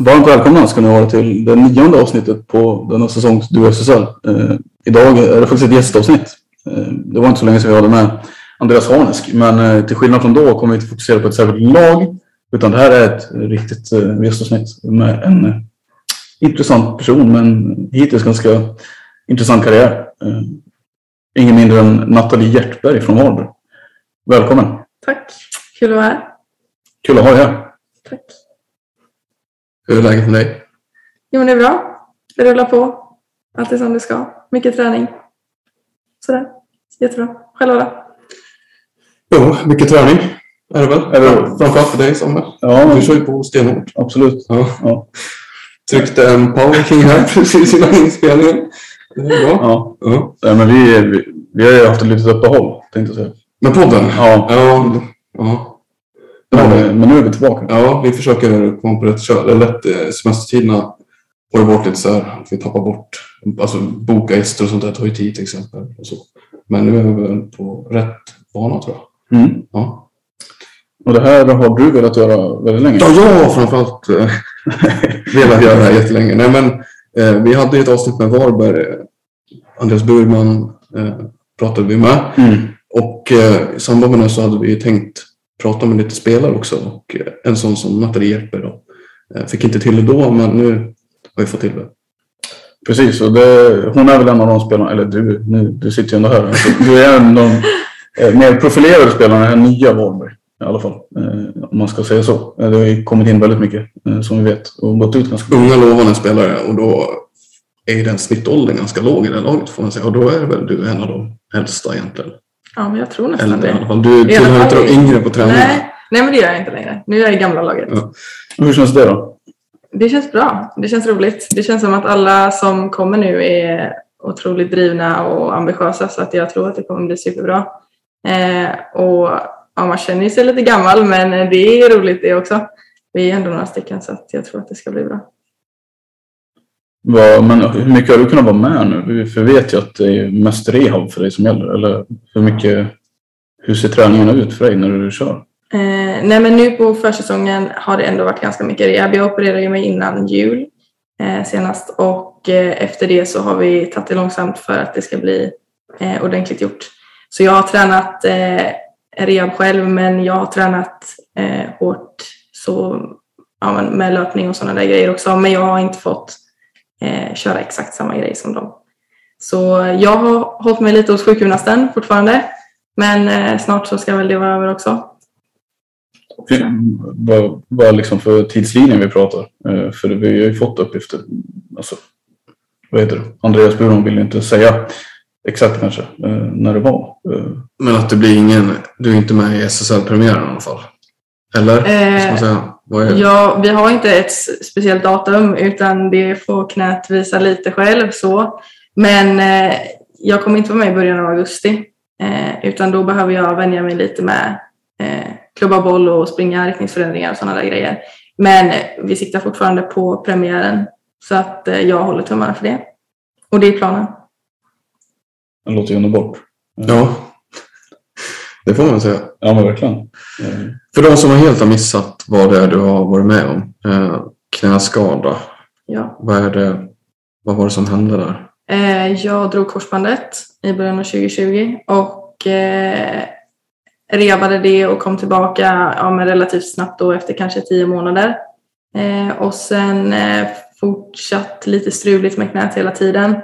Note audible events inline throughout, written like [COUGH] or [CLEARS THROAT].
Varmt välkomna ska ni vara till det nionde avsnittet på denna säsongs Duo SSL. Eh, idag är det faktiskt ett gästavsnitt. Eh, det var inte så länge sedan vi hade med Andreas Harnesk, men eh, till skillnad från då kommer vi inte fokusera på ett särskilt lag, utan det här är ett riktigt eh, gästavsnitt med en eh, intressant person med en hittills ganska intressant karriär. Eh, ingen mindre än Nathalie Hjertberg från Varberg. Välkommen! Tack, kul att vara här. Kul att ha dig här. Tack. Hur är läget med dig? Jo, men det är bra. Det rullar på. Allt är som det ska. Mycket träning. Sådär. Jättebra. Själva då? Jo, mycket träning är det väl. Är det- Framförallt för dig Samuel. Ja, Du kör ju på stenhårt. absolut. Ja. Ja. Tryckte en power king här [LAUGHS] precis innan inspelningen. Det är bra. Ja. Ja. Nej, men vi, vi, vi har ju haft ett litet uppehåll, tänkte jag säga. Men podden? Ja. Ja. ja. Det har vi. Men, men nu är vi tillbaka. Ja, vi försöker komma på rätt köl. Lätt eh, semestertiderna har ju varit lite så här att vi tappar bort, alltså boka gäster och sånt där tar ju tid till exempel. Och så. Men nu är vi väl på rätt bana tror jag. Mm. Ja, Och det här har du velat göra väldigt länge. ja jag har framförallt eh, [LAUGHS] velat göra det här jättelänge. Nej, men, eh, vi hade ju ett avsnitt med Varberg. Eh, Andreas Burman eh, pratade vi med. Mm. Och eh, i samband med det så hade vi tänkt prata med lite spelare också. Och eh, en sån som Nathalie då. Eh, fick inte till det då, men nu har vi fått till det. Precis, och det, hon är väl en av de spelarna, eller du, nu, du sitter ju ändå här. Alltså, [LAUGHS] Du är en av de eh, mer profilerade spelarna här nya Varberg. I alla fall, eh, om man ska säga så. Det har ju kommit in väldigt mycket, eh, som vi vet. Och gått ut ganska Unga lovande spelare och då är den snittåldern ganska låg i det laget får man säga. Och då är väl du en av de äldsta egentligen. Ja, men jag tror nästan i alla det. fall. Du tillhör inte de yngre på träningen. Nej, nej, men det gör jag inte längre. Nu är jag i gamla laget. Ja. Hur känns det då? Det känns bra. Det känns roligt. Det känns som att alla som kommer nu är otroligt drivna och ambitiösa så att jag tror att det kommer bli superbra. Eh, och ja, man känner sig lite gammal men det är roligt det också. Vi är ändå några stycken så att jag tror att det ska bli bra. Vad, men hur mycket har du kunnat vara med nu? För vi vet ju att det är mest rehab för dig som gäller. Eller hur mycket, hur ser träningarna ut för dig när du kör? Eh, nej men nu på försäsongen har det ändå varit ganska mycket rehab. Jag opererade ju mig innan jul eh, senast och eh, efter det så har vi tagit det långsamt för att det ska bli eh, ordentligt gjort. Så jag har tränat eh, rehab själv men jag har tränat eh, hårt så, ja, men med löpning och sådana där grejer också. Men jag har inte fått eh, köra exakt samma grej som dem. Så jag har hållit mig lite hos sjukgymnasten fortfarande. Men eh, snart så ska väl det vara över också. Vad, vad liksom för tidslinjen vi pratar. Eh, För vi har ju fått uppgifter. Alltså, vad heter det? Andreas Buron vill ju inte säga exakt kanske eh, när det var. Eh, Men att det blir ingen, du är inte med i SSL-premiären i alla fall? Eller? Vad Ja, vi har inte ett speciellt datum utan det får knät visa lite själv. så. Men eh, jag kommer inte vara med i början av augusti eh, utan då behöver jag vänja mig lite med eh, klubba boll och springa riktningsförändringar och sådana där grejer. Men eh, vi siktar fortfarande på premiären så att eh, jag håller tummarna för det. Och det är planen. det låter ju underbart. Ja, det får man säga. Ja men verkligen. Eh, För de som har helt har missat vad det är du har varit med om. Eh, knäskada. Ja. Vad, är det, vad var det som hände där? Eh, jag drog korsbandet i början av 2020 och eh, revade det och kom tillbaka ja, men relativt snabbt då efter kanske tio månader. Eh, och sen eh, fortsatt lite struligt med knät hela tiden.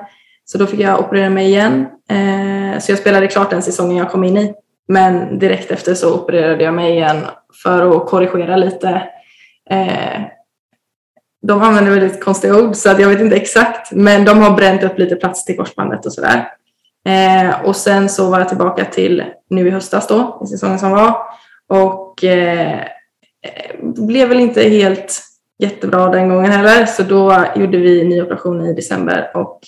Så då fick jag operera mig igen. Eh, så jag spelade klart den säsongen jag kom in i. Men direkt efter så opererade jag mig igen för att korrigera lite. Eh, de använder väldigt konstiga ord så att jag vet inte exakt. Men de har bränt upp lite plats till korsbandet och sådär. Eh, och sen så var jag tillbaka till nu i höstas då, i säsongen som var. Och eh, blev väl inte helt jättebra den gången heller. Så då gjorde vi ny operation i december och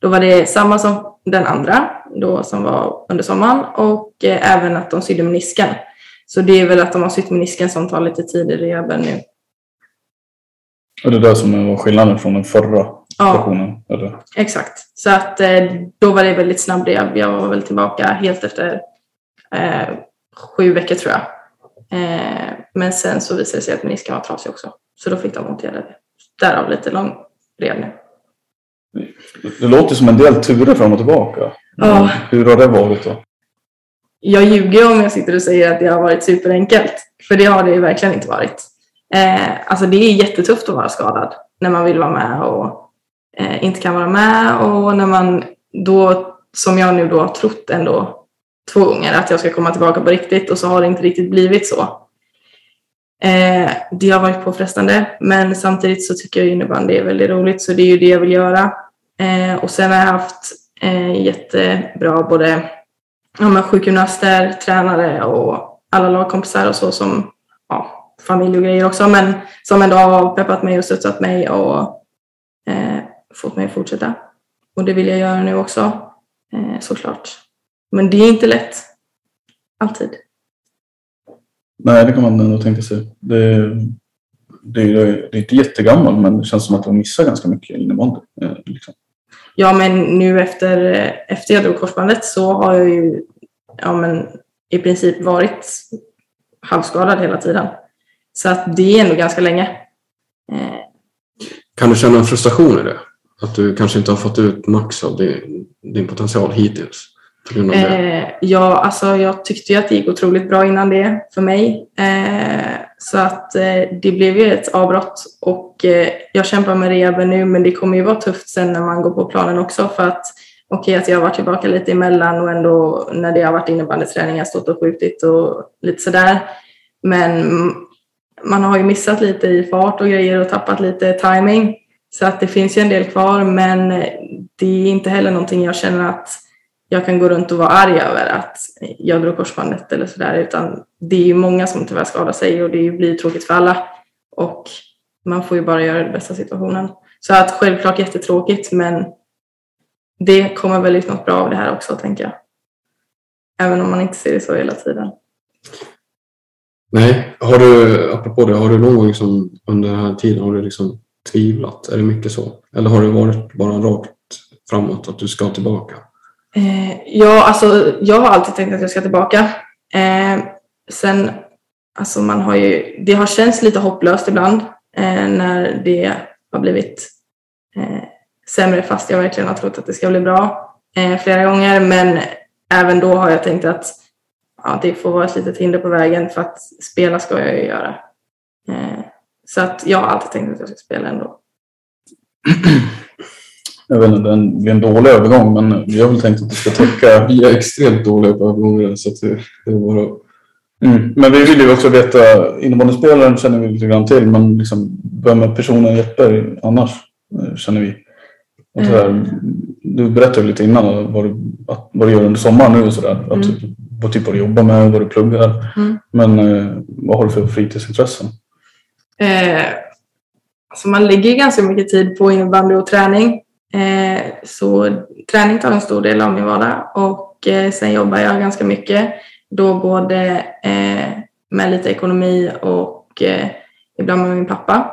då var det samma som den andra då som var under sommaren och eh, även att de sydde menisken. Så det är väl att de har sytt menisken som tar lite tid i rehaben nu. Och det är det som var skillnaden från den förra Ja. operationen. Eller? Exakt. Så att eh, då var det väldigt snabb rehab. Jag var väl tillbaka helt efter eh, sju veckor tror jag. Eh, men sen så visade det sig att menisken var trasig också. Så då fick de åtgärda det. Därav lite lång rehab nu. Det låter som en del turer fram och tillbaka. Ja. Hur har det varit då? Jag ljuger om jag sitter och säger att det har varit superenkelt. För det har det ju verkligen inte varit. Eh, alltså det är jättetufft att vara skadad när man vill vara med och eh, inte kan vara med. Och när man då, som jag nu då har trott ändå två gånger, att jag ska komma tillbaka på riktigt och så har det inte riktigt blivit så. Eh, det har varit påfrestande men samtidigt så tycker jag innebandy är väldigt roligt så det är ju det jag vill göra. Eh, och sen har jag haft eh, jättebra både ja, sjukgymnaster, tränare och alla lagkompisar och så som ja, familj och grejer också men som ändå har peppat mig och stöttat mig och eh, fått mig att fortsätta. Och det vill jag göra nu också eh, såklart. Men det är inte lätt. Alltid. Nej, det kan man ändå tänka sig. Det, det, är, det är inte jättegammal men det känns som att man missar ganska mycket innebandy. eh, Liksom. Ja, men nu efter, efter jag drog korsbandet så har jag ju ja, men, i princip varit halvskadad hela tiden. Så att det är ändå ganska länge. Eh, Kan du känna en frustration i det? Att du kanske inte har fått ut max av din, din potential hittills? Eh, ja, alltså jag tyckte ju att det gick otroligt bra innan det för mig. Eh, så att eh, det blev ju ett avbrott och eh, jag kämpar med rehaben nu men det kommer ju vara tufft sen när man går på planen också för att okej att jag har varit tillbaka lite emellan och ändå när det har varit innebandyträningar stått och skjutit och lite sådär. Men man har ju missat lite i fart och grejer och tappat lite timing. Så att det finns ju en del kvar men eh, det är inte heller någonting jag känner att jag kan gå runt och vara arg över att jag drog korsbandet eller sådär utan det är ju många som tyvärr skadar sig och det blir tråkigt för alla och man får ju bara göra det bästa av situationen. Så att självklart jättetråkigt men det kommer väl ut något bra av det här också tänker jag. Även om man inte ser det så hela tiden. Nej, har du, apropå det, har du någon gång som under den här tiden har du liksom tvivlat? Är det mycket så? Eller har det varit bara rakt framåt att du ska tillbaka? Eh, ja, alltså jag har alltid tänkt att jag ska tillbaka. Eh, sen, alltså man har ju, det har känts lite hopplöst ibland eh, när det har blivit eh, sämre fast jag verkligen har trott att det ska bli bra eh, flera gånger. Men även då har jag tänkt att ja, det får vara ett litet hinder på vägen för att spela ska jag ju göra. Eh, så att jag har alltid tänkt att jag ska spela ändå. [CLEARS THROAT] Jag vet inte, det blir en dålig övergång men vi har väl tänkt att det ska täcka [LAUGHS] Vi är extremt dåliga på övergångar så att det, det är bara Mm. Men vi vill ju också veta, innebandyspelaren känner vi lite grann till, men liksom, vem är personen Jeppe annars? eh, Känner vi. Och så här, du berättade ju lite innan vad du, vad du gör under sommaren nu och sådär. Att du- Vad typ vad du jobbar med, vad du pluggar. Mm. Men eh, vad har du för fritidsintressen? Eh, så man lägger ju ganska mycket tid på innebandy och träning. Eh, så träning tar en stor del av min vardag och eh, sen jobbar jag ganska mycket. Då både eh, med lite ekonomi och ibland med min pappa.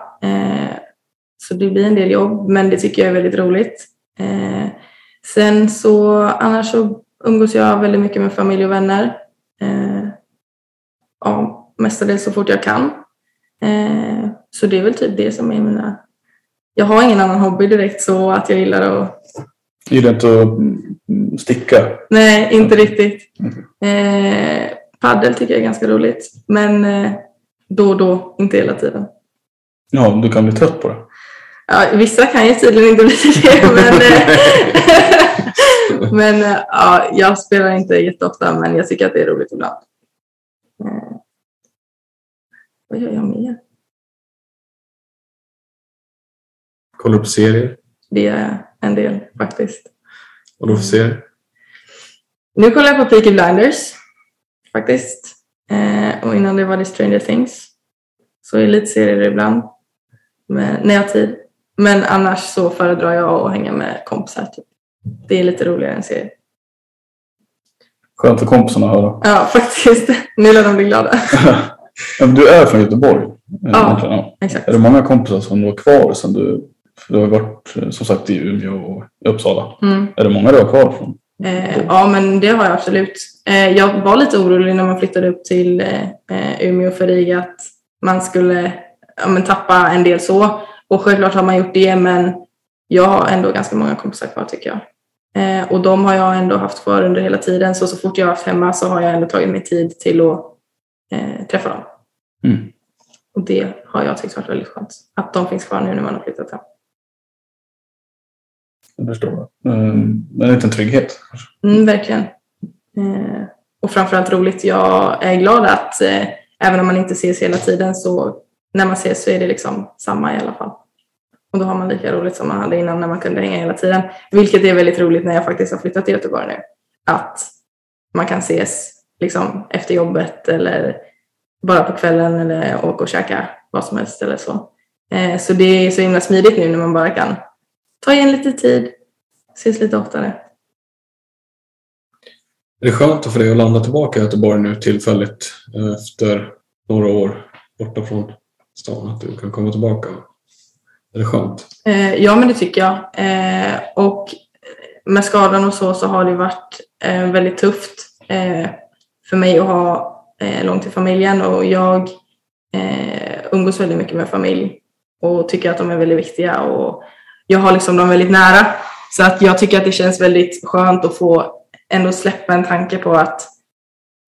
Så det blir en del jobb, men det tycker jag är väldigt roligt. Sen så annars så umgås jag väldigt mycket med familj och vänner. Ja, mestadels så fort jag kan. Så det är väl typ det som är mina... Jag har ingen annan hobby direkt så att jag gillar att... Gillar inte att mm, sticka? Nej, inte riktigt. Eh, paddel tycker jag är ganska roligt. Men eh, då och då, inte hela tiden. Ja, du kan bli trött på det. Ja, vissa kan ju tydligen inte bli det, [LAUGHS] men, eh, [LAUGHS] men eh, ja, jag spelar inte jätteofta, men jag tycker att det är roligt ibland. Eh, vad gör jag mer? Kollar du på serier? Det är en del faktiskt. Vad då för serier? Nu kollar jag på Peaky Blinders faktiskt. Eh, och innan det var det Stranger Things. Så är lite serier ibland. Men, när jag har tid. Men annars så föredrar jag att hänga med kompisar. Typ. Det är lite roligare än serier. Skönt för kompisarna att höra. Ja, [LAUGHS] faktiskt. Nu lär de bli glada. [LAUGHS] Du är från Göteborg? Ja. egentligen, ja. Exakt. Är det många kompisar som du har kvar sen du... för Du har varit eh, som sagt i Umeå och i Uppsala. Mm. Är det många du har kvar från? Eh, ja, men det har jag absolut. Eh, jag var lite orolig när man flyttade upp till eh, eh, Umeå för Riga att man skulle ja, men tappa en del så. Och självklart har man gjort det, men jag har ändå ganska många kompisar kvar tycker jag. Eh, och de har jag ändå haft kvar under hela tiden, så så fort jag har haft hemma så har jag ändå tagit mig tid till att eh, träffa dem. Mm. Och det har jag tyckt varit väldigt skönt. Att de finns kvar nu när man har flyttat hem. Jag förstår. det. Men en liten trygghet. Mm, verkligen. Eh, och framförallt roligt. Jag är glad att eh, även om man inte ses hela tiden så när man ses så är det liksom samma i alla fall. Och då har man lika roligt som man hade innan när man kunde hänga hela tiden. Vilket är väldigt roligt när jag faktiskt har flyttat till Göteborg nu. Att man kan ses liksom efter jobbet eller bara på kvällen eller åka och käka vad som helst eller så. Eh, så det är så himla smidigt nu när man bara kan ta igen lite tid, ses lite oftare. Är det skönt för dig att landa tillbaka i Göteborg nu tillfälligt eh, efter några år borta från stan? Att du kan komma tillbaka? Är det skönt? Eh, ja, men det tycker jag. Eh, och med skadan och så, så har det varit väldigt tufft för mig att ha långt till familjen och jag umgås väldigt mycket med familj och tycker att de är väldigt viktiga och jag har liksom dem väldigt nära. Så att jag tycker att det känns väldigt skönt att få ändå släppa en tanke på att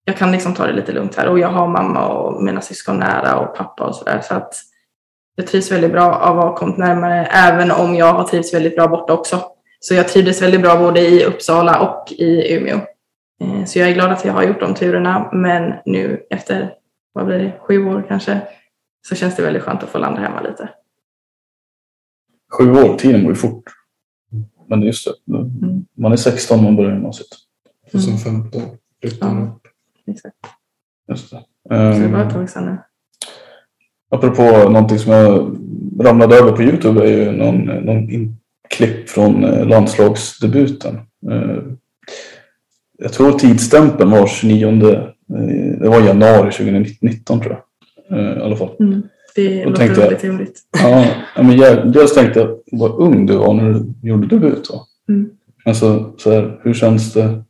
jag kan liksom ta det lite lugnt här och jag har mamma och mina syskon nära och pappa och sådär. Så att jag trivs väldigt bra av att ha kommit närmare, även om jag har trivts väldigt bra borta också. Så jag trivdes väldigt bra både i Uppsala och i Umeå. Eh, så jag är glad att jag har gjort de turerna, men nu efter, vad blir det, sju år kanske, så känns det väldigt skönt att få landa hemma lite. Sju år, tiden går ju fort. Men just det, man är 16 när man börjar gymnasiet. 2015 flyttade Ja. upp. Exakt. Just det. Så det var ett Um, tag sedan nu. apropå någonting som jag ramlade över på Youtube är ju någon, någon in- klipp från eh, landslagsdebuten. Eh, jag tror tidsstämpeln var 29, eh, det var januari 2019 tror jag. Eh, I alla fall. Mm. Det låter tänkte väldigt roligt. Ja, ja, men jag, dels tänkte jag vad ung du var när du gjorde debut. Va? Mm. Alltså, så här, hur känns det?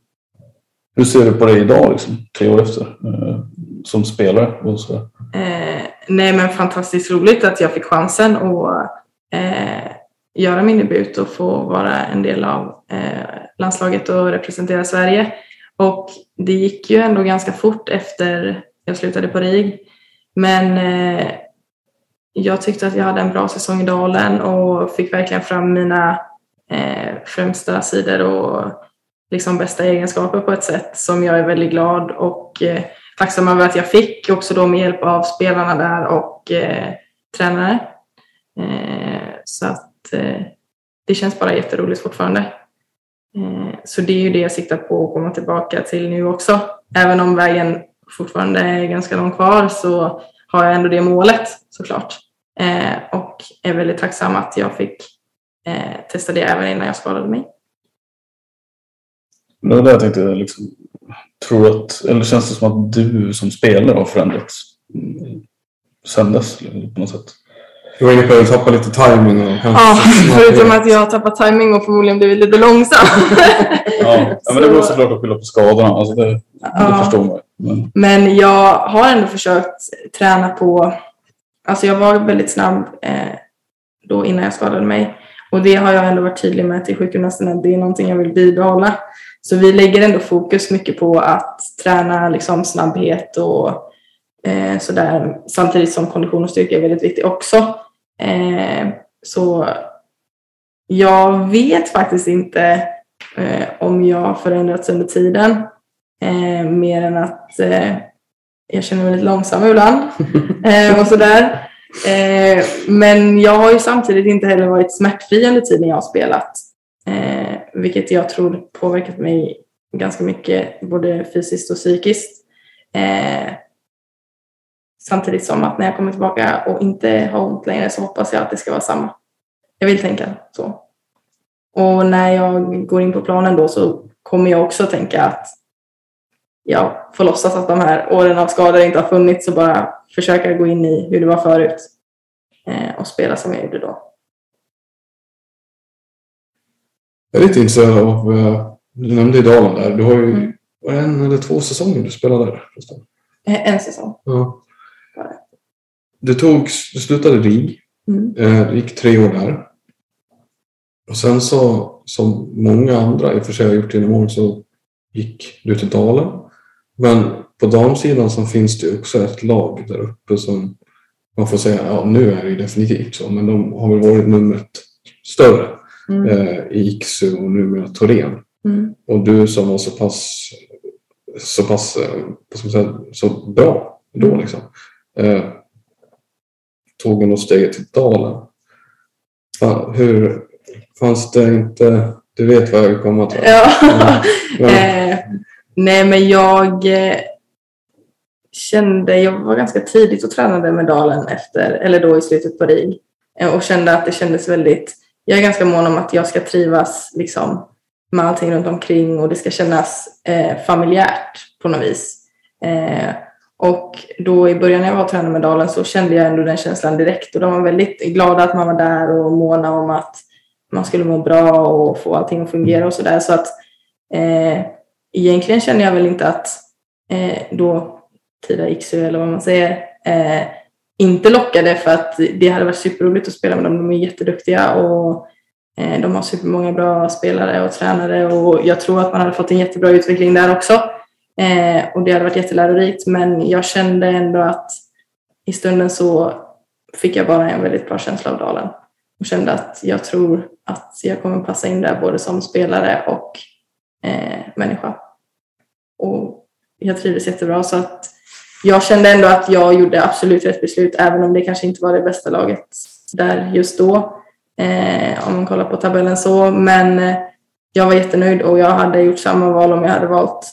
Hur ser du på det idag, liksom, tre år efter, eh, som spelare? Och så? Eh, nej men fantastiskt roligt att jag fick chansen att eh, göra min debut och få vara en del av eh, landslaget och representera Sverige. Och det gick ju ändå ganska fort efter jag slutade på RIG. Men eh, jag tyckte att jag hade en bra säsong i Dalen och fick verkligen fram mina eh, främsta sidor och liksom bästa egenskaper på ett sätt som jag är väldigt glad och eh, tacksam över att jag fick också då med hjälp av spelarna där och eh, tränare. Eh, så att eh, det känns bara jätteroligt fortfarande. Eh, så det är ju det jag siktar på att komma tillbaka till nu också. Även om vägen fortfarande är ganska lång kvar så har jag ändå det målet såklart. Eh, och är väldigt tacksam att jag fick eh, testa det även innan jag skadade mig. Det var det jag tänkte, liksom, tror att, eller känns det som att du som spelare har förändrats sen dess på något sätt? Du var inne på att tappa lite timing och Ja, förutom att jag har tappat timing och förmodligen blivit lite långsam. [LAUGHS] Ja, men det går såklart att skylla på skadorna. Alltså det, det Ja. förstår man. Men, Men jag har ändå försökt träna på, alltså jag var väldigt snabb eh, då innan jag skadade mig. Och det har jag ändå varit tydlig med till sjukgymnasten att det är någonting jag vill bibehålla. Så vi lägger ändå fokus mycket på att träna liksom snabbhet och eh, sådär. Samtidigt som kondition och styrka är väldigt viktigt också. Eh, så jag vet faktiskt inte eh, om jag har förändrats under tiden. Eh, mer än att eh, jag känner mig lite långsam ibland. [LAUGHS] eh, och sådär. Eh, men jag har ju samtidigt inte heller varit smärtfri under tiden jag har spelat. Eh, vilket jag tror påverkat mig ganska mycket, både fysiskt och psykiskt. Eh, samtidigt som att när jag kommer tillbaka och inte har ont längre så hoppas jag att det ska vara samma. Jag vill tänka så. Och när jag går in på planen då så kommer jag också tänka att jag får låtsas att de här åren av skador inte har funnits och bara försöka gå in i hur det var förut eh, och spela som jag gjorde då. Jag är lite intresserad av, eh, du nämnde Dalen där, du har ju Mm. en eller två säsonger du spelade där. förresten? Eh, en säsong. Ja. Du, tog, du slutade RIG, Mm. eh, gick tre år där. Och sen så, som många andra i och för sig har gjort genom åren, så gick du till Dalen. Men på damsidan så finns det också ett lag där uppe som man får säga, ja nu är det ju definitivt så, men de har väl varit numret större Mm. eh, i Iksu och numera Torén. Mm. Och du som var så pass, så pass eh, vad ska man säga, så bra då liksom. Eh, tog ändå steget till Dalen. Fan, hur fanns det inte, du vet vad jag vill komma till. Ja. Ja. [LAUGHS] nej, men jag eh, kände, jag var ganska tidigt och tränade med Dalen efter, eller då i slutet på RIG eh, och kände att det kändes väldigt, jag är ganska mån om att jag ska trivas liksom med allting runt omkring och det ska kännas eh, familjärt på något vis. Eh, och då i början när jag var och tränade med Dalen så kände jag ändå den känslan direkt och de var väldigt glada att man var där och måna om att man skulle må bra och få allting att fungera och sådär. Så att eh, egentligen känner jag väl inte att eh, då Tida Iksu eller vad man säger eh, inte lockade för att det hade varit superroligt att spela med dem. De är jätteduktiga och eh, de har supermånga bra spelare och tränare och jag tror att man hade fått en jättebra utveckling där också. Eh, och det hade varit jättelärorikt men jag kände ändå att i stunden så fick jag bara en väldigt bra känsla av Dalen och kände att jag tror att jag kommer passa in där både som spelare och eh, människa. Och jag trivdes jättebra så att jag kände ändå att jag gjorde absolut rätt beslut även om det kanske inte var det bästa laget där just då. Eh, om man kollar på tabellen så. Men eh, jag var jättenöjd och jag hade gjort samma val om jag hade valt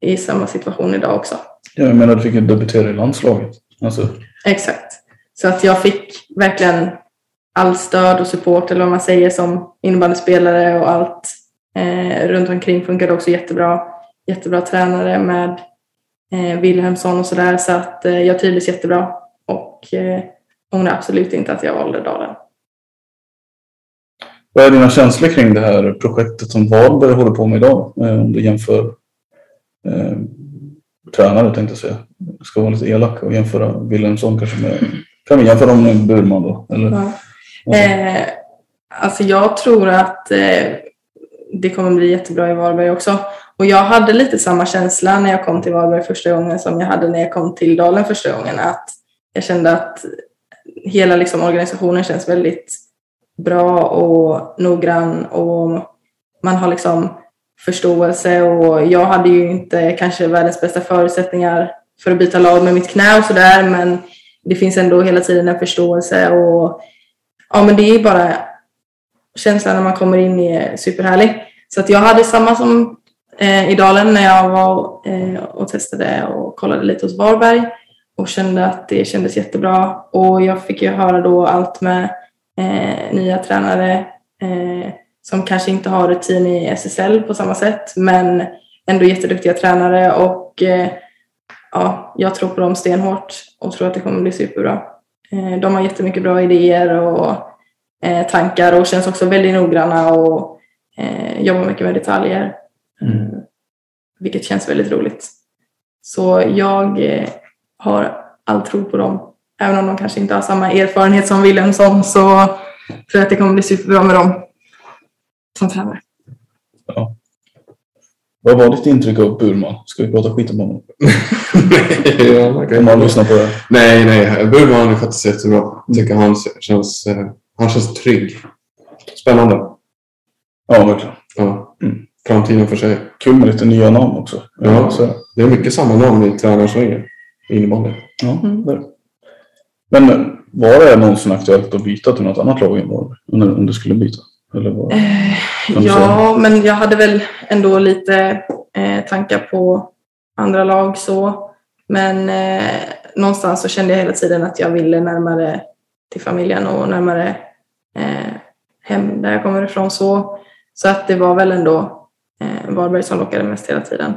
i samma situation idag också. ja, jag menar, du fick ju debutera i landslaget. Alltså, Exakt. Så att jag fick verkligen all stöd och support eller vad man säger som innebandyspelare och allt eh, runt omkring funkade också jättebra. Jättebra tränare med eh, Wilhelmsson och sådär så att eh, jag trivdes jättebra och eh, ångrar absolut inte att jag valde Dalen. vad är dina känslor kring det här projektet som Varberg håller på med idag? Eh, om du jämför eh, tränare tänkte jag säga. Jag ska vara lite elak och jämföra Wilhelmsson kanske med... Kan vi jämföra dem med Burman då? Eller? Ja. Eh, alltså jag tror att eh, det kommer bli jättebra i Varberg också. Och jag hade lite samma känsla när jag kom till Varberg första gången som jag hade när jag kom till Dalen första gången. Att jag kände att hela liksom, organisationen känns väldigt bra och noggrann och man har liksom förståelse och jag hade ju inte kanske världens bästa förutsättningar för att byta lag med mitt knä och sådär men det finns ändå hela tiden en förståelse och ja men det är bara känslan när man kommer in är eh, superhärlig. Så att jag hade samma som eh, i Dalen när jag var eh, och testade och kollade lite hos Varberg och kände att det kändes jättebra och jag fick ju höra då allt med eh, nya tränare eh, som kanske inte har rutin i SSL på samma sätt men ändå jätteduktiga tränare och eh, ja, jag tror på dem stenhårt och tror att det kommer bli superbra. Eh, de har jättemycket bra idéer och eh, tankar och känns också väldigt noggranna och eh, jobbar mycket med detaljer. Mm. vilket känns väldigt roligt. Så jag eh, har all tro på dem. Även om de kanske inte har samma erfarenhet som Wilhelmsson så tror jag att det kommer bli superbra med dem som tränare. Ja. Vad var ditt intryck av Burman? Ska vi prata skit om honom? [LAUGHS] nej, Om man lyssnar på det. Nej, nej. Burman har skött sig jättebra. Jag tycker han känns, eh, han känns trygg. Spännande. Ja, verkligen. Ja. Mm. Framtiden för sig. Kul med lite nya namn också. Ja, så. det är mycket samma namn i tränarsvängen. Innebandy. Ja, Mm. där. Men eh, var det någonsin aktuellt att byta till något annat lag i Varberg? Om du skulle byta? Eller vad? Eh, ja, men jag hade väl ändå lite eh, tankar på andra lag så. Men eh, någonstans så kände jag hela tiden att jag ville närmare till familjen och närmare eh, hem där jag kommer ifrån så. Så att det var väl ändå eh, Varberg som lockade mest hela tiden.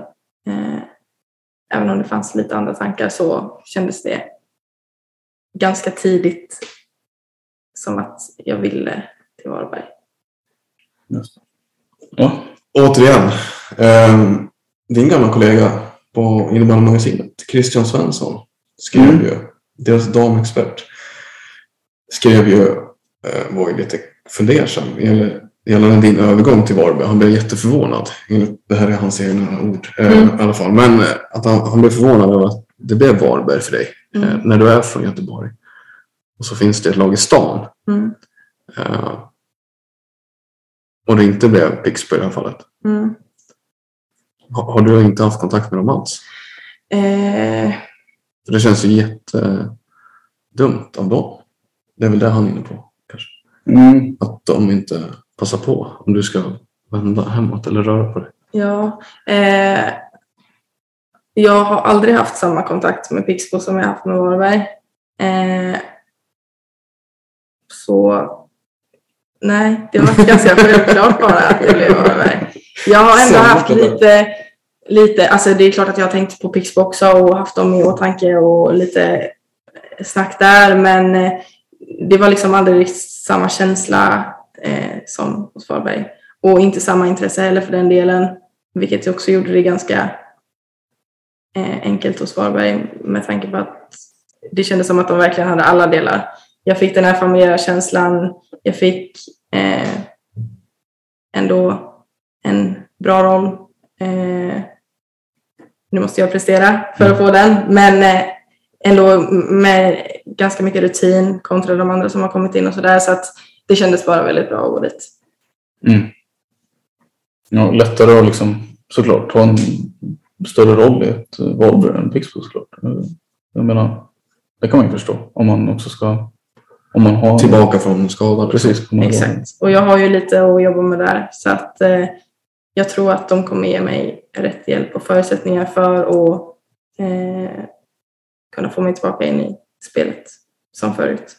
Eh, även om det fanns lite andra tankar så kändes det ganska tidigt som att jag ville till Varberg. Ja, Återigen. Eh, din gamla kollega på innebandymagasinet, Christian Svensson, skrev Mm. ju, deras damexpert, skrev ju, var ju lite fundersam gällande- gällande din övergång till Varberg. Han blev jätteförvånad. Det här är hans egna ord eh, Mm. i alla fall. Men eh, att han, han blev förvånad över att det blev Varberg för dig Mm. eh, när du är från Göteborg. Och så finns det ett lag i stan. Mm. Eh, och det inte blev Pixbo i det här fallet. Mm. Har, har du inte haft kontakt med dem alls? Eh, det känns ju jättedumt av dem. Det är väl det han är inne på. Mm. Att de inte passar på om du ska vända hemåt eller röra på dig. ja. Eh, jag har aldrig haft samma kontakt med Pixbo som jag haft med Varberg. Eh, så nej, det var ganska självklart bara att det blev Varberg. Jag har ändå Samma haft lite, lite, alltså det är klart att jag har tänkt på Pixbo också och haft dem i åtanke och lite snack där men eh, det var liksom aldrig samma känsla eh, som hos Varberg. Och inte samma intresse heller för den delen. Vilket också gjorde det ganska eh, enkelt hos Varberg med tanke på att det kändes som att de verkligen hade alla delar. Jag fick den här familjära känslan. Jag fick eh, ändå en bra roll. Eh, nu måste jag prestera för att få den. Men eh, ändå med ganska mycket rutin kontra de andra som har kommit in och sådär. Så att det kändes bara väldigt bra att gå dit. Mm. Ja, lättare att liksom, såklart ta en större roll i ett Varberg än Pixbo såklart. Jag menar, det kan man ju förstå om man också ska... Om man har... Tillbaka från skada. Precis. Exakt. Och jag har ju lite att jobba med där. Så att eh, jag tror att de kommer ge mig rätt hjälp och förutsättningar för att eh, kunna få mig tillbaka in i spelet som förut.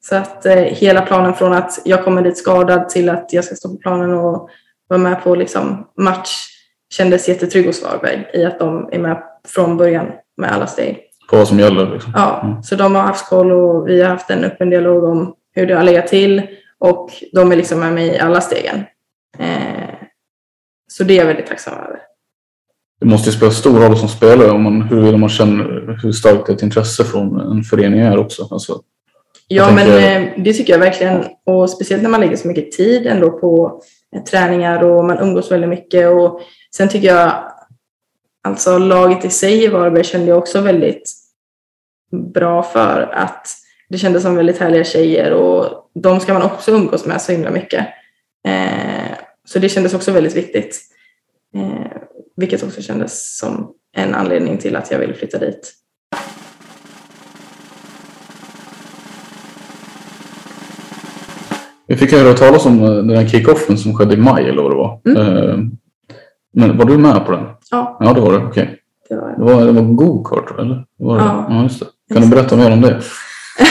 Så att eh, hela planen från att jag kommer dit skadad till att jag ska stå på planen och vara med på liksom, match kändes jättetrygg hos Varberg i att de är med från början med alla steg. På vad som gäller liksom. Ja, Mm. så de har haft koll och vi har haft en öppen dialog om hur det har legat till och de är liksom med mig i alla stegen. Eh, så det är jag väldigt tacksam över. Det måste ju spela stor roll som spelare om man, huruvida man känner hur starkt ett intresse från en förening är också. Alltså, Ja, Jag men tänker- eh, det tycker jag verkligen. Och speciellt när man lägger så mycket tid ändå på eh, träningar och man umgås väldigt mycket. Och sen tycker jag, alltså laget i sig i Varberg kände jag också väldigt bra för att det kändes som väldigt härliga tjejer och de ska man också umgås med så himla mycket. Eh, så det kändes också väldigt viktigt vilket också kändes som en anledning till att jag ville flytta dit. Vi fick höra talas om eh, den här kickoffen som skedde i maj eller vad det var. Mm. Eh, men var du med på den? Ja. Ja, det var du. Okej. Okay. Det var, det var, var go-kart eller? Var det? Ja. ja, just det. Kan du berätta mer om det? [LAUGHS]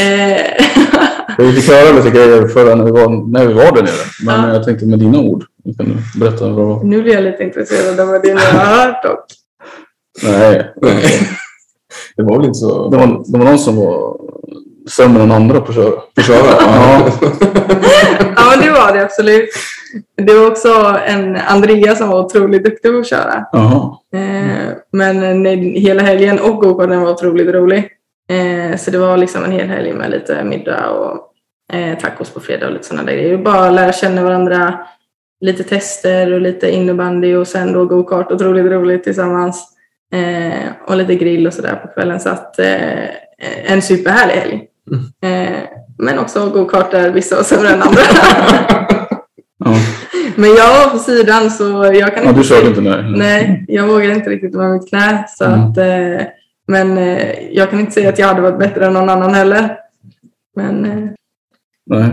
Eh, Vi fick höra lite grejer förra när vi var, när vi var där nere. Men Ja. jag tänkte med dina ord. Kan du berätta vad det var? nu blir jag lite intresserad av vad det ni har hört dock. Nej. [LAUGHS] Det var väl inte så... det var, det var någon som var sämre än andra på att köra. På köra? Ja. Ja, [LAUGHS] det var det absolut. Det var också en Andrea som var otroligt duktig på att köra. Jaha. Eh, men nej, hela helgen och gokarten var otroligt rolig. Eh, så det var liksom en hel helg med lite middag och eh, tacos på fredag och lite sådana där grejer. Bara lära känna varandra, lite tester och lite innebandy och sen då gokart. Otroligt roligt tillsammans. Eh, och lite grill och sådär på kvällen. Så att eh, en superhärlig helg. Eh, men också gokart där vissa var sämre än andra. [LAUGHS] Ja. men jag var på sidan så jag kan ja, inte du körde inte nej. Nej, jag vågade inte riktigt med mitt knä. Så Mm. att, eh, men eh, jag kan inte säga att jag hade varit bättre än någon annan heller. Men eh, Nej.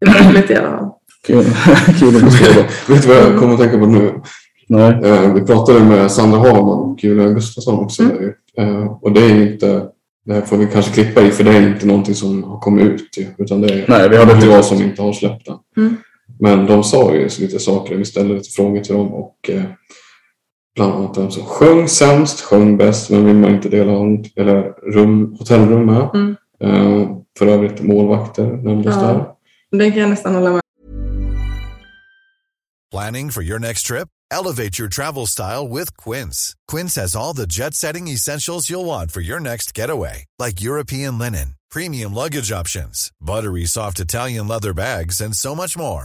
det var roligt i alla fall. Kul, [LAUGHS] Kul. [LAUGHS] Vet du vad jag kommer att tänka på nu? Nej. Eh, Vi pratade med Sandra Hagman och Julia Gustafsson också. Mm. Eh, Och det är inte... Det här får vi kanske klippa i för det är inte någonting som har kommit ut. Utan det är Nej, vi material inte som inte har släppt än. Mm. Men de sa ju lite saker. Vi ställde lite frågor till dem. Och eh, bland annat den som sjöng sämst, sjöng bäst. Men vill man inte dela eller rum, hotellrum med. Mm. Eh, För övrigt målvakter nämndes Ja. där. Den kan jag nästan hålla med Planning for your next trip? Elevate your travel style with Quince. Quince has all the jet setting essentials you'll want for your next getaway, like European linen, premium luggage options, buttery soft Italian leather bags, and so much more.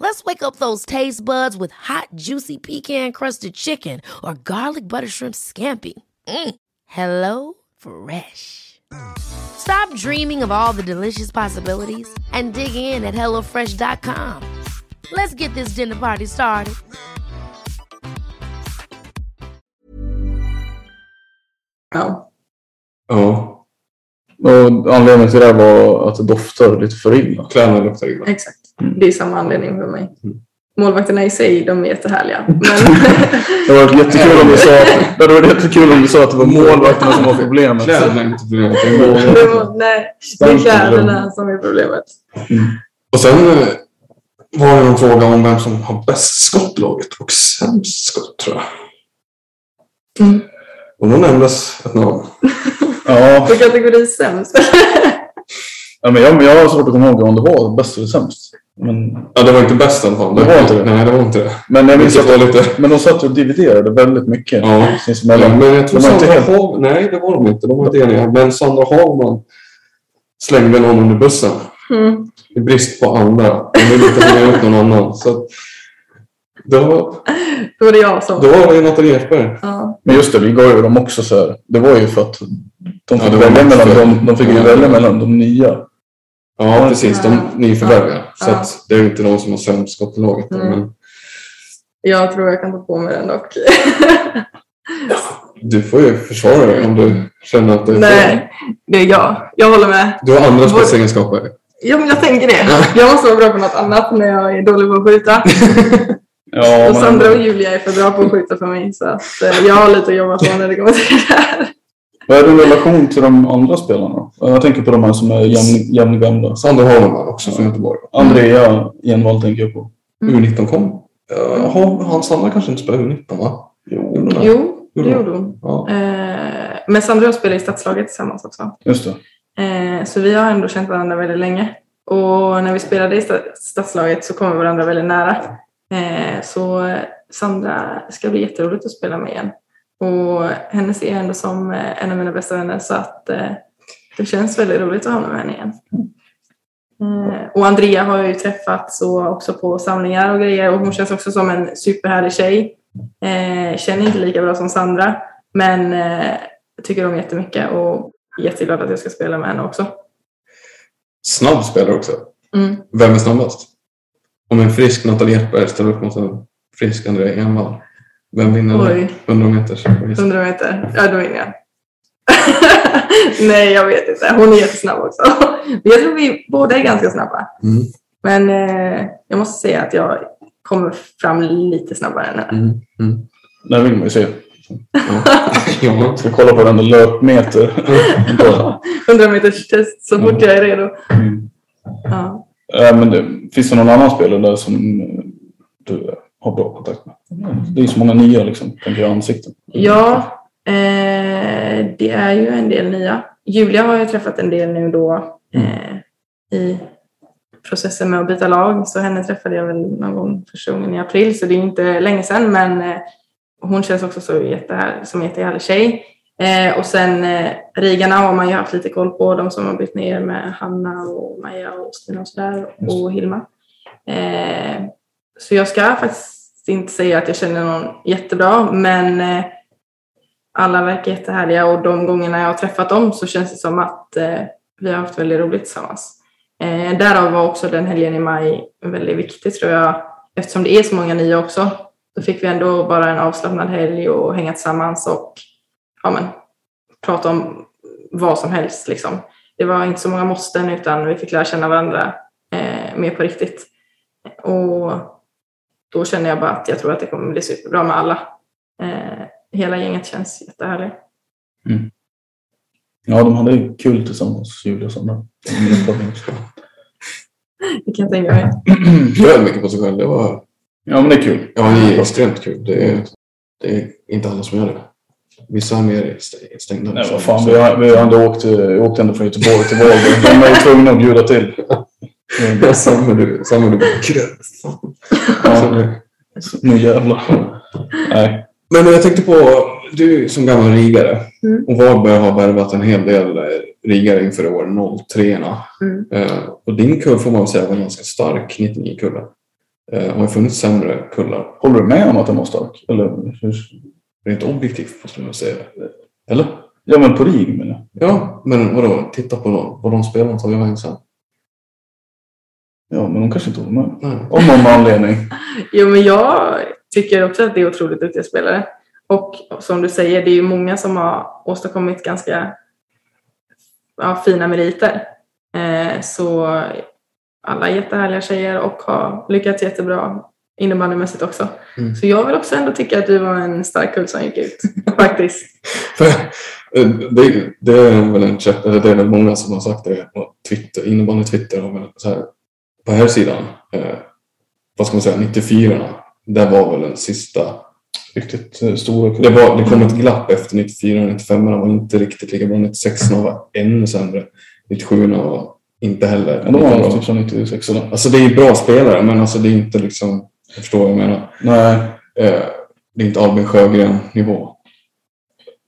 Let's wake up those taste buds with hot, juicy pecan-crusted chicken or garlic butter shrimp scampi. Mm. Hello Fresh. Stop dreaming of all the delicious possibilities and dig in at HelloFresh.com. Let's get this dinner party started. Ja. Ja, Och anledningen till det var att det doftar lite för illa. kläderna luktar illa. Exakt. Det är samma anledning för mig. Mm. Målvakterna i sig, de är jättehärliga. Men [LAUGHS] Det var jättekul om du sa, [LAUGHS] det hade varit jättekul om du sa att det var målvakterna som var problemet. Kläderna är inte problemet. det det var, nej, det är kläderna som är problemet. Och sen eh, var det en fråga om vem som har bäst skott laget och sämst skott tror jag. Mm. Och då nämndes ett namn. [LAUGHS] Ja, På kategori sämst. ja men jag, jag har svårt att komma ihåg om det var bäst eller sämst. Men, Ja, det var inte bäst i alla fall. Det var inte det? Nej, det var inte det. men jag minns att lite... men de satt och dividerade väldigt mycket Ja. sinsemellan. Men jag tror De var inte Sandra helt- Hag... Nej, det var de inte. De var inte eniga. Men Sandra Hagman slängde någon under bussen. Mm. I brist på andra. De ville inte hänga ut någon annan. Så att, då, Då var det jag som... då var det Nathalie Ekberg. Ja. Men just det, vi gav ju dem också så här. Det var ju för att de fick, Ja, välja, mellan för- de, de fick ju Ja. välja mellan de nya. Ja, precis. De nyförvärvade. Ja. Så att det är inte de som har sämst skott i laget. Mm. Men Jag tror jag kan ta på mig den dock. [LAUGHS] du får ju försvara dig om du känner att det är fel. Nej, det är jag. Jag håller med. Du har andra spetsegenskaper. Ja, men jag tänker det. Jag måste vara bra på något annat när jag är dålig på att skjuta. [LAUGHS] Ja, och Sandra och Julia är för bra på att skjuta för mig. Så att, eh, jag har lite att jobba på när det kommer till det här. Vad är din relation till de andra spelarna? Jag tänker på de här som är jämn, jämngamla. Sandra Hagman också från Göteborg. Andrea Envall tänker jag på. U19 kom. Jaha, han Sandra kanske inte spelar U19 va? Jo. gjorde hon det? Jo, det gjorde hon. Ja. Eh, Men Sandra och jag spelar i stadslaget tillsammans också. Just det. Eh, Så vi har ändå känt varandra väldigt länge. Och när vi spelade i sta- stadslaget så kom vi varandra väldigt nära. Eh, Så Sandra ska bli jätteroligt att spela med igen. Och henne ser jag ändå som eh, en av mina bästa vänner så att eh, det känns väldigt roligt att hamna med henne igen. Eh, och Andrea har jag ju träffat så också på samlingar och grejer och hon känns också som en superhärlig tjej. Eh, känner inte lika bra som Sandra men eh, tycker om jättemycket och jätteglad att jag ska spela med henne också. Snabb spelare också. Mm. Vem är snabbast? Om en frisk Nathalie Ekberg ställer upp mot en frisk Andrea Envall. Vem vinner Oj. 100 meters? 100 meter, ja då vinner jag. [LAUGHS] Nej, jag vet inte. Hon är jättesnabb också. [LAUGHS] Jag tror vi båda är ganska snabba. Mm. Men eh, jag måste säga att jag kommer fram lite snabbare än henne. Mm. Mm. Det vill man ju se. ja. [LAUGHS] Ska kolla på den där löpmeter. 100 meters test så fort jag är redo. Mm. Ja. Äh, men det, finns det någon annan spelare där som du har bra kontakt med? Det är så många nya liksom, tänker jag, ansikten. Ja, eh, det är ju en del nya. Julia har jag träffat en del nu då eh, i processen med att byta lag. Så henne träffade jag väl någon gång första gången i april. Så det är inte länge sedan. Men eh, hon känns också så jättehär, som en jättehärlig tjej. Eh, och sen eh, Rigarna har man ju haft lite koll på. De som har bytt ner med Hanna och Maja och Stina och sådär. Och Hilma. Eh, så jag ska faktiskt inte säga att jag känner någon jättebra. Men eh, alla verkar jättehärliga och de gångerna jag har träffat dem så känns det som att eh, vi har haft väldigt roligt tillsammans. Eh, därav var också den helgen i maj väldigt viktig tror jag. Eftersom det är så många nya också. Då fick vi ändå bara en avslappnad helg och hänga tillsammans och ja, men, prata om vad som helst. Liksom. Det var inte så många måsten utan vi fick lära känna varandra eh, mer på riktigt. Och då känner jag bara att jag tror att det kommer bli superbra med alla. Eh, hela gänget känns jättehärligt. Ja, de hade ju kul tillsammans, Julia och Sandra. [LAUGHS] Det kan jag tänka mig. Bjöd mycket på sig själv. Det var, Ja, men det är kul. ja, det är extremt kul. Det är, det är inte alla som gör det. Vissa är mer stä- stängda. Nej, vad fan, vi har, vi har ändå åkt, vi åkte ändå från Göteborg till Vårberg. De är ju tvungna att bjuda till. [LAUGHS] Samma du. Samma du. Ja, nu jävlar. Nej. Men jag tänkte på, du som gammal rigare Mm. och Varberg har värvat en hel del rigare inför år 03 Mm. eh, Och din kull får man väl säga var ganska stark, 99-kullen. Eh, har ju funnits sämre kullar. Håller du med om att den var stark? Eller, hur? Rent objektivt måste man säga. Eller? Ja, men på RIG menar jag. Ja, men vadå? Titta på. Vad de spelarna tagit vägen sen. Ja, men de kanske inte håller med. Nej. Av någon anledning. [LAUGHS] Jo, men jag tycker också att det är otroligt duktiga spelare. Och som du säger, det är ju många som har åstadkommit ganska ja, fina meriter. Eh, så alla är jättehärliga tjejer och har lyckats jättebra innebandymässigt också. Mm. Så jag vill också ändå tycka att du var en stark kull som gick ut. [LAUGHS] Faktiskt. Eh, det, det är väl en det är väl många som har sagt det på Twitter, innebandy på här sidan, eh, vad ska man säga, 94 det var väl den sista, Riktigt eh, stora det, var, det kom ett glapp efter 94 95 var inte riktigt lika bra, 96 var ännu sämre, 97 var inte heller Ja, de var bra. typ som 96 eller? Alltså det är ju bra spelare men alltså det är inte liksom, jag förstår vad jag menar. Nej. Eh, det är inte Albin Sjögren nivå.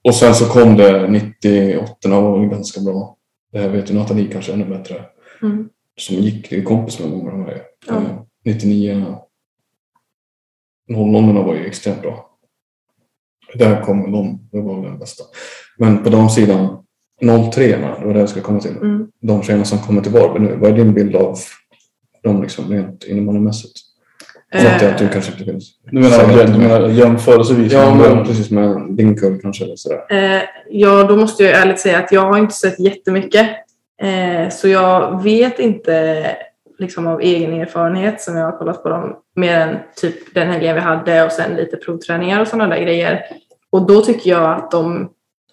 Och sen så kom det 98 var väl ganska bra. Det här vet ju Nathalie kanske ännu bättre. Mm. Som gick, det är kompis med många av de här. Ja. Eh, 99 00 var ju extremt bra. Där kom de, det var den bästa. Men på damsidan 03 det var det jag skulle komma till. Mm. De tjejerna som kommer till Varberg nu, vad är din bild av dem liksom rent innebandymässigt? Fattar jag att du kanske inte vill Du menar, säga du menar jämförelsevis? Ja, men precis med din kull kanske. Eller sådär. Eh, ja, då måste jag ärligt säga att jag har inte sett jättemycket. Eh, så jag vet inte liksom av egen erfarenhet som jag har kollat på dem mer än typ den helgen vi hade och sen lite provträningar och sådana där grejer. Och då tycker jag att de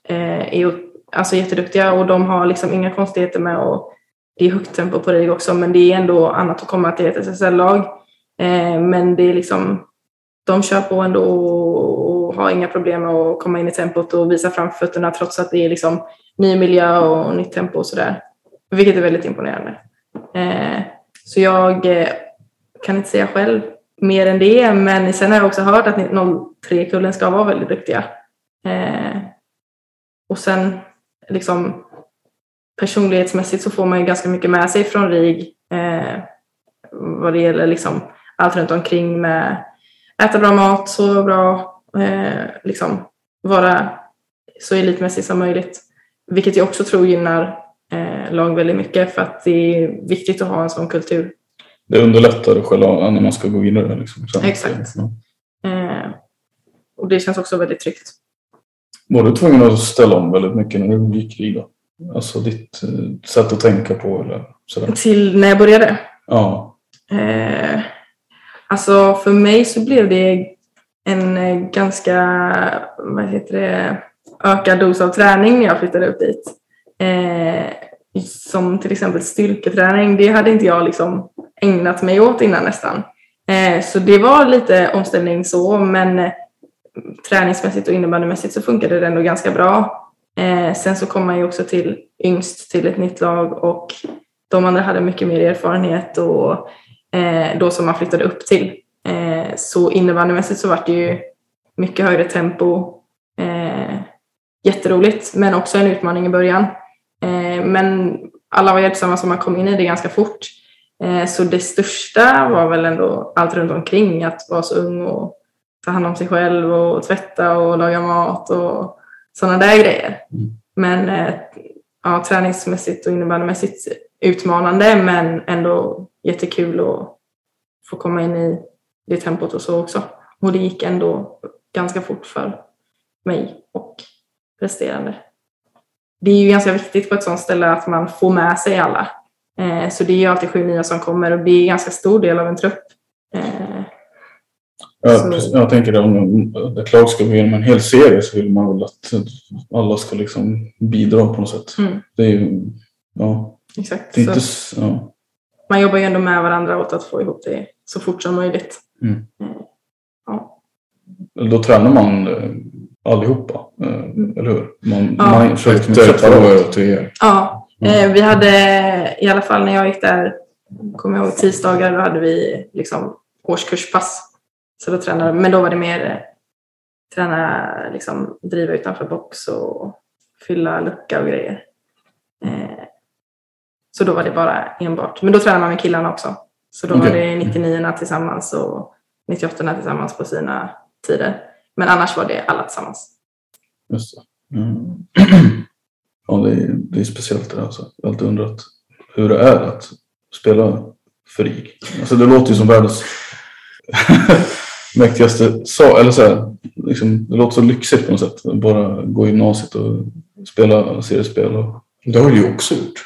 eh, är alltså, jätteduktiga och de har liksom inga konstigheter med och det är högt tempo på RIG också men det är ändå annat att komma till ett SSL-lag. Eh, men det är liksom de kör på ändå och har inga problem med att komma in i tempot och visa framfötterna trots att det är liksom ny miljö och nytt tempo och sådär. Vilket är väldigt imponerande. Eh, så jag eh, kan inte säga själv mer än det, men sen har jag också hört att 03-kullen ska vara väldigt duktiga. Eh, och sen liksom personlighetsmässigt så får man ju ganska mycket med sig från RIG Eh, vad det gäller liksom allt runt omkring med äta bra mat, sova bra, eh, liksom vara så elitmässig som möjligt. Vilket jag också tror gynnar eh, lag väldigt mycket för att det är viktigt att ha en sån kultur. Det underlättar själva när man ska gå vidare. Liksom. Exakt. Ja. Eh, och det känns också väldigt tryggt. Var du tvungen att ställa om väldigt mycket när du gick i då? Alltså ditt eh, sätt att tänka på eller sådär? Till när jag började. Ja. Eh, alltså för mig så blev det en eh, ganska, vad heter det, ökad dos av träning när jag flyttade upp dit. Eh, som till exempel styrketräning, det hade inte jag liksom ägnat mig åt innan nästan. Eh, så det var lite omställning så, men eh, träningsmässigt och innebandymässigt så funkade det ändå ganska bra. Eh, sen så kom man ju också till yngst till ett nytt lag och de andra hade mycket mer erfarenhet och eh, då som man flyttade upp till. Eh, så innebandymässigt så var det ju mycket högre tempo. Eh, jätteroligt men också en utmaning i början. Eh, men alla var hjälpsamma så man kom in i det ganska fort. Eh, så det största var väl ändå allt runt omkring att vara så ung och ta hand om sig själv och tvätta och laga mat och sådana där grejer. Men eh, ja, träningsmässigt och innebandymässigt utmanande men ändå jättekul att få komma in i det tempot och så också. Och det gick ändå ganska fort för mig och resterande. Det är ju ganska viktigt på ett sådant ställe att man får med sig alla. Eh, så det är ju alltid sju nya som kommer och det är en ganska stor del av en trupp. Eh, Ja, Så- precis. Jag tänker att om ett lag ska gå igenom en hel serie så vill man väl att alla ska liksom bidra på något sätt. Mm. Det är ju, ja, exakt. det är inte, ja. man jobbar ju ändå med varandra åt att få ihop det så fort som möjligt. Mm. Eh, ja. Då tränar man eh, allihopa, eh, eller hur? Man, Ja. man försöker Ettor, träffa tvåor och treor. Ja, eh, vi hade i alla fall när jag gick där, kommer jag ihåg tisdagar, då hade vi liksom årskurspass. Så då tränade, men då var det mer eh, träna, liksom driva utanför box och fylla lucka och grejer. Så då var det bara enbart, men då tränade man med killarna också. Så då var Okej. det 99 tillsammans och 98 tillsammans på sina tider. Men annars var det alla tillsammans. Just det. Mm. [CLEARS THROAT] Ja, det är, det är speciellt det där. Alltså. Jag har alltid undrat hur det är att spela för RIG. Alltså, det låter ju som världens [LAUGHS] mäktigaste sak. Eller så här, liksom, det låter så lyxigt på något sätt. Bara gå i gymnasiet och spela seriespel. Och, Det har du ju också gjort.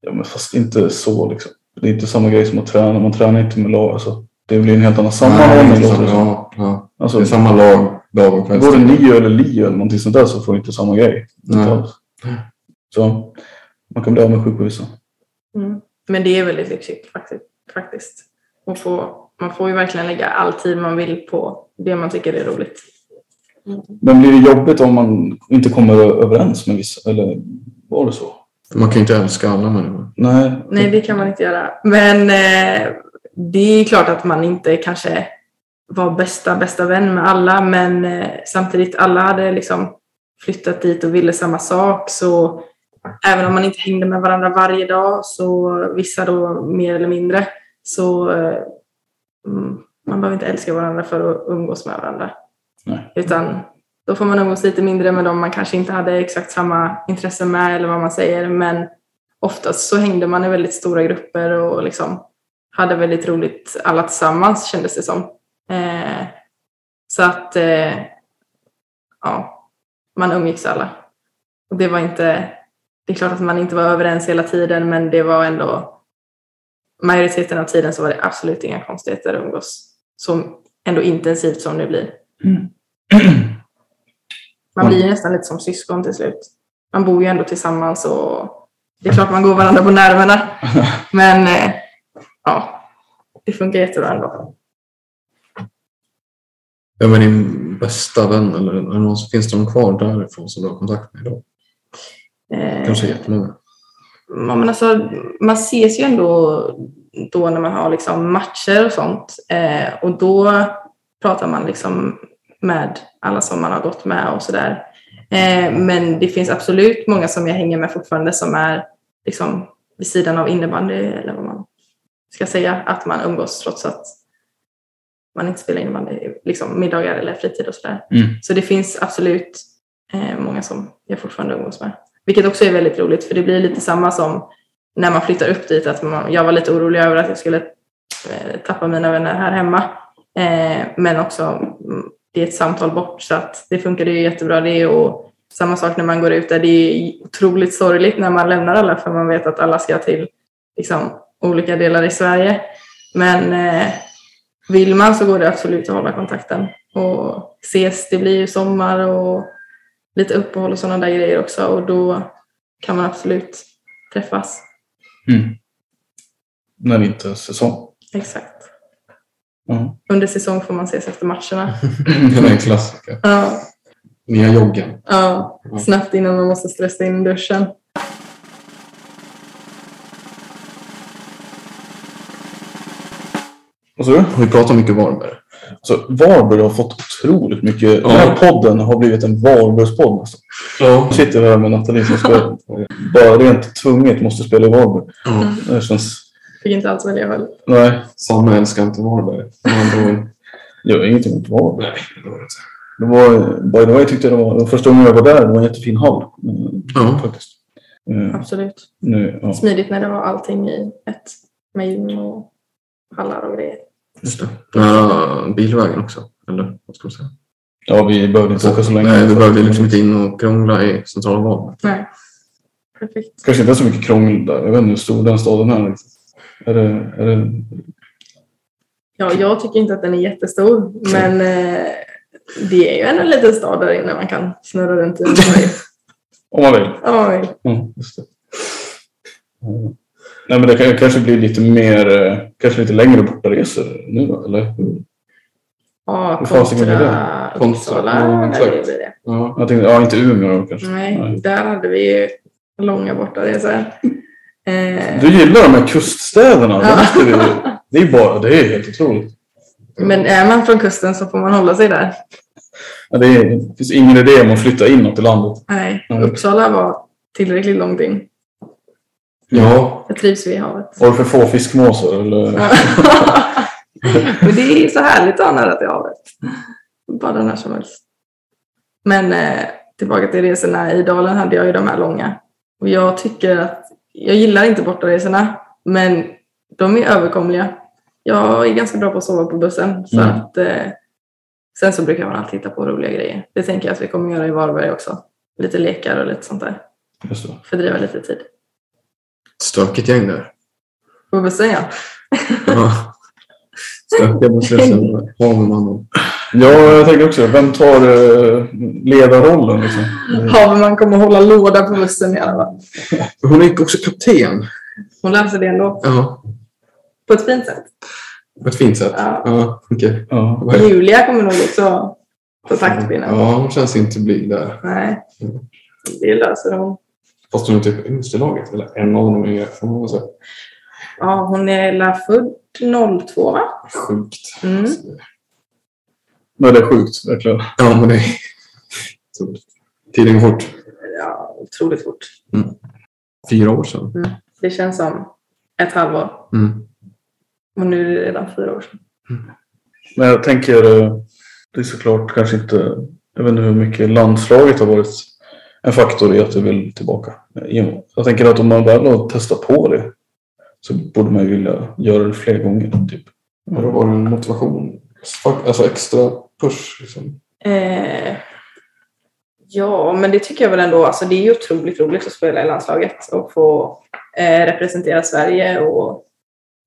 ja, men fast inte så liksom. Det är inte samma grej som att träna. Man tränar inte med lag. Alltså, det blir en helt annan sammanhållning. Nej, låter det som. ja, ja. Alltså, Det är samma lag, dag och Går det nio eller lio eller någonting sånt där så får du inte samma grej. Nej. Så man kan bli avundsjuk på vissa. Mm. Men det är väldigt lyxigt faktiskt. faktiskt. Och få, man får ju verkligen lägga all tid man vill på det man tycker är roligt. Men blir det jobbigt om man inte kommer överens med vissa? Eller var det så? Man kan ju inte älska alla människor. Nej. Nej, det kan man inte göra. Men eh, det är klart att man inte kanske var bästa, bästa vän med alla. Men eh, samtidigt, alla hade liksom flyttat dit och ville samma sak. Så även om man inte hängde med varandra varje dag, så vissa då mer eller mindre, så eh, mm, man behöver inte älska varandra för att umgås med varandra. Nej. Utan då får man umgås lite mindre med dem man kanske inte hade exakt samma intresse med eller vad man säger. Men oftast så hängde man i väldigt stora grupper och liksom hade väldigt roligt alla tillsammans kändes det som. Eh, så att eh, ja, man umgicks alla. Och det var inte, det är klart att man inte var överens hela tiden men det var ändå majoriteten av tiden så var det absolut inga konstigheter att umgås så ändå intensivt som det blir. Man blir ju nästan lite som syskon till slut. Man bor ju ändå tillsammans och det är klart man går varandra på nerverna. [LAUGHS] Men eh, ja, det funkar jättebra ändå. Vem är din bästa vän? Eller är det någon, finns det någon kvar därifrån som du har kontakt med idag? Eh, Kanske jättemånga. Ja, men alltså, man ses ju ändå då när man har liksom matcher och sånt. Eh, och då pratar man liksom med alla som man har gått med och sådär. Eh, men det finns absolut många som jag hänger med fortfarande som är liksom vid sidan av innebandy eller vad man ska säga att man umgås trots att man inte spelar innebandy, liksom middagar eller fritid och sådär. Mm. Så det finns absolut eh, många som jag fortfarande umgås med. Vilket också är väldigt roligt för det blir lite samma som när man flyttar upp dit. Att man, jag var lite orolig över att jag skulle eh, tappa mina vänner här hemma. Eh, men också mm, det är ett samtal bort så att det funkade ju jättebra det. Och samma sak när man går ut där. Det är otroligt sorgligt när man lämnar alla för man vet att alla ska till liksom, olika delar i Sverige. Men eh, vill man så går det absolut att hålla kontakten och ses. Det blir ju sommar och lite uppehåll och sådana där grejer också och då kan man absolut träffas. Mm. När det inte är säsong. Exakt. Ja. Under säsong får man ses efter matcherna. [LAUGHS] Det är en klassiker. Ja, Nya joggen. ja, snabbt innan man måste stressa in duschen. Vad sa du? Vi pratar mycket Varberg. Så Varberg har fått otroligt mycket. Den här podden har blivit en Varbergspodd nästan. Ja. Jag sitter här med Nathalie som ska bara rent tvunget måste spela i Varberg. ja. Det känns... Fick inte alls välja själv. Nej, Sanna älskar inte Varberg. Jag har ingenting emot Varberg. Nej, det var det inte. Det var, by the way, tyckte jag det var, första gången jag var där, det var en jättefin hall. Ja. Faktiskt. Eh, Absolut. nu, ja. Smidigt när det var allting i ett. Med gym och hallar och grejer. Just det. Ja, bilvägen också. Eller vad ska man säga? ja, vi behövde inte åka så länge. Nej, vi behövde liksom inte in och krångla i centrala Varberg. Nej. Perfekt. Kanske inte så mycket krångel där. Jag vet inte hur stor den staden är. riktigt. Är det, är det, Ja, jag tycker inte att den är jättestor, men eh, det är ju ändå en liten stad där inne man kan snurra runt i. [LAUGHS] om man vill. om man vill. Ja, man vill. Ja, just det. Ja. Nej, men det kan, kanske blir lite mer, eh, kanske lite längre bortaresor nu då, eller? Ja, kontra det? Uppsala. Ja, exakt. det det. Ja. Jag tänkte, ja inte Umeå kanske. Nej, där hade vi ju långa bortaresor. [LAUGHS] Eh, Du gillar de här kuststäderna. Det, Ja. vi, det är bara, det är helt otroligt. men är man från kusten så får man hålla sig där. Ja, det, är, det finns ingen idé om att flytta inåt i landet. Nej. Uppsala var tillräckligt långt in. Ja, Jag trivs vid havet. Har du för få fiskmåsar? Eller? [LAUGHS] Men det är så härligt att ha nära till havet. Bada när som helst. Men eh, tillbaka till resorna. I Dalen hade jag ju de här långa. Och jag tycker att, jag gillar inte bortaresorna, men de är överkomliga. Jag är ganska bra på att sova på bussen. Så Mm. att, eh, sen så brukar man alltid hitta på roliga grejer. Det tänker jag att vi kommer göra i Varberg också. Lite lekar och lite sånt där. Just det. Fördriva lite tid. Stökigt gäng där. På bussen ja. Ja. Stökiga bussresor. Haverman. Ja, jag tänker också Vem tar eh, ledarrollen? Liksom? Haverman kommer hålla låda på bussen i alla fall. Hon är också kapten. Hon löser det ändå. Ja, På ett fint sätt. på ett fint sätt. Ja. Ja, okej. Ja. Julia kommer nog också på taktpinnen. Ja, hon känns inte blyg där. Nej, det löser hon. Fast hon är typ yngst i laget. Eller en av dem är får man väl säga. Ja, hon är la född 02 va? Sjukt. Mm. Men det är sjukt, verkligen. Ja, men det är... Tiden går fort. Ja, otroligt fort. Fyra år sedan. Det känns som ett halvår. Mm. Och nu är det redan fyra år sedan. Men jag tänker, eh, det är såklart kanske inte, jag vet inte hur mycket landslaget har varit en faktor i att du vill tillbaka. Jag tänker att om man väl har testat på det så borde man ju vilja göra det fler gånger. Typ. Har det varit en motivation? Alltså extra push liksom. Eh, ja, men det tycker jag väl ändå. Alltså, det är ju otroligt roligt att spela i landslaget och få eh, representera Sverige och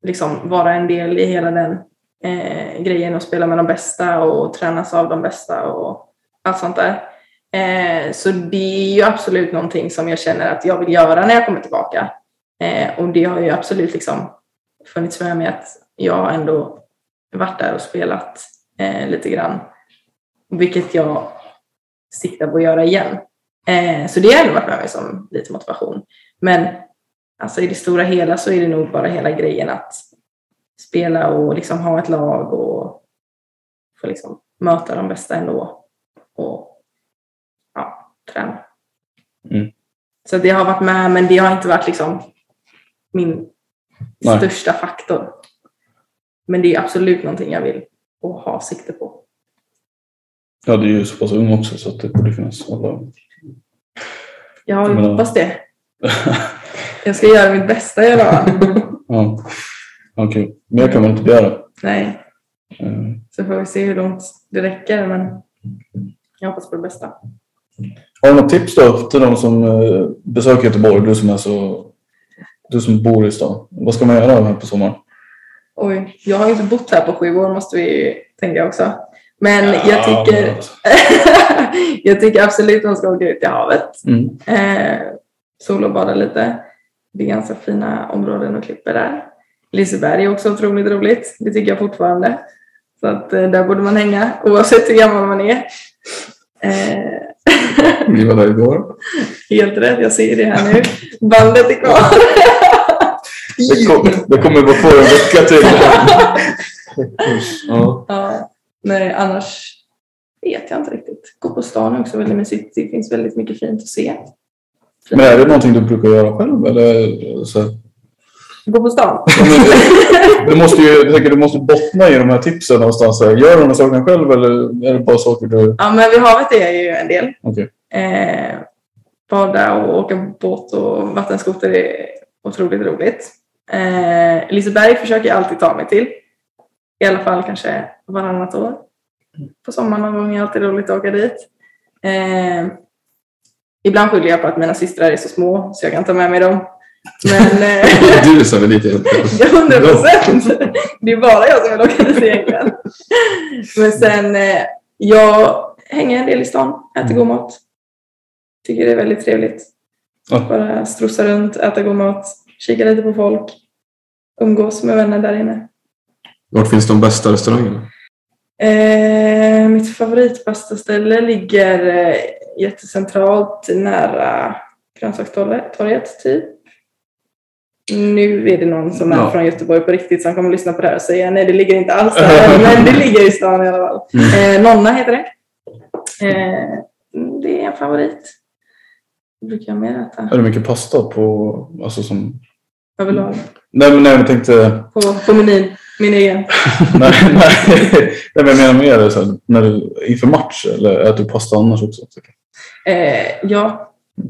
liksom vara en del i hela den eh, grejen och spela med de bästa och tränas av de bästa och allt sånt där. Eh, så det är ju absolut någonting som jag känner att jag vill göra när jag kommer tillbaka. Eh, och det har ju absolut liksom funnits med mig att jag har ändå varit där och spelat eh, lite grann. Vilket jag siktar på att göra igen. Eh, så det har ändå varit med mig som lite motivation. Men alltså, i det stora hela så är det nog bara hela grejen att spela och liksom ha ett lag och få liksom möta de bästa ändå. Och ja, träna. Mm. Så det har varit med, men det har inte varit liksom min Nej. största faktor. Men det är absolut någonting jag vill och ha sikte på. Ja, du är ju så pass ung också så det borde finnas alla. Jag Men- hoppas det. [LAUGHS] Jag ska göra mitt bästa i alla fall. ja. Okej, mer kan man inte begära. Nej, Eh, så får vi se hur långt det räcker. Men jag hoppas på det bästa. Har du något tips då till de som eh, besöker Göteborg? Du som, är så, du som bor i stan. Vad ska man göra här på sommaren? Oj, jag har inte bott här på sju år måste vi tänka också. Men jag Ja, tycker, men alltså. [LAUGHS] jag tycker absolut man ska åka ut i havet. Mm. Eh, sol och bada lite. Det är ganska fina områden och klipper där. Liseberg är också otroligt roligt. Det tycker jag fortfarande. Så att eh, där borde man hänga oavsett hur gammal man är. Eh, Vi var där igår. helt rätt, jag ser det här nu. Bandet är kvar. [LAUGHS] Det, kom, det kommer vara kvar en vecka till. [LAUGHS] ja. Ja, nej, annars vet jag inte riktigt. Gå på stan är också väldigt mysigt. Det finns väldigt mycket fint att se. Men är det någonting du brukar göra själv? Eller så? Gå på stan? Du, måste ju, jag tänker, du måste bottna i de här tipsen någonstans. Gör du de här sakerna själv eller är det bara saker du... Ja, men vid havet är jag ju en del. Okej. Eh, bada och åka båt och vattenskoter är otroligt roligt. Eh, Liseberg försöker jag alltid ta mig till. I alla fall kanske varannat år. På sommaren någon gång är det alltid roligt att åka dit. Eh, ibland skyller jag på att mina systrar är så små så jag kan ta med mig dem. Men [LAUGHS] eh, Du är så här lite [LAUGHS] hundra procent! [LAUGHS] Det är bara jag som vill åka dit egentligen. Men sen, eh, jag hänger en del i stan, äter god mat. Tycker det är väldigt trevligt. Ja. Bara strosa runt, äta god mat, kika lite på folk, umgås med vänner där inne. Vart finns de bästa restaurangerna? Eh, mitt favoritpastaställe ligger eh, jättecentralt nära Grönsakstorget, typ. Nu är det någon som är Ja. från Göteborg på riktigt som kommer att lyssna på det här och säga nej, det ligger inte alls [LAUGHS] där, men det ligger i stan i alla fall. Eh, Nonna heter det. Eh, det är en favorit. Vad brukar jag mer äta Är det mycket pasta på... Alltså som... överlag? Nej, men nej, jag tänkte... På, på menyn, min egen. [LAUGHS] nej, nej, nej, men jag menar mer så här, när du, inför match eller äter du pasta annars också? Eh, jag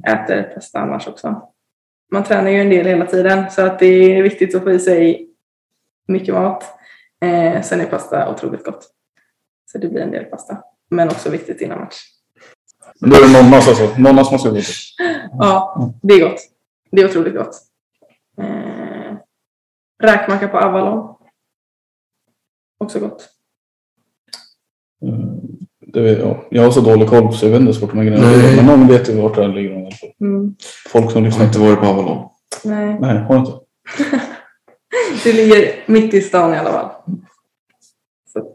äter pasta annars också. Man tränar ju en del hela tiden så att det är viktigt att få i sig mycket mat. Eh, sen är pasta otroligt gott. Så det blir en del pasta. Men också viktigt innan match. Då är det nonnas alltså. Nonnas måste till. Ja, det är gott. Det är otroligt gott. Eh, räkmacka på Avalon. Också gott. Det, ja, jag har så dålig koll så jag vet inte så vart de här grejerna ligger. Men någon vet ju vart det här ligger. i alla fall. Mm. Folk som Jag har inte varit på Avalon. Nej, Nej, har inte. [LAUGHS] det ligger mitt i stan i alla fall. Så att,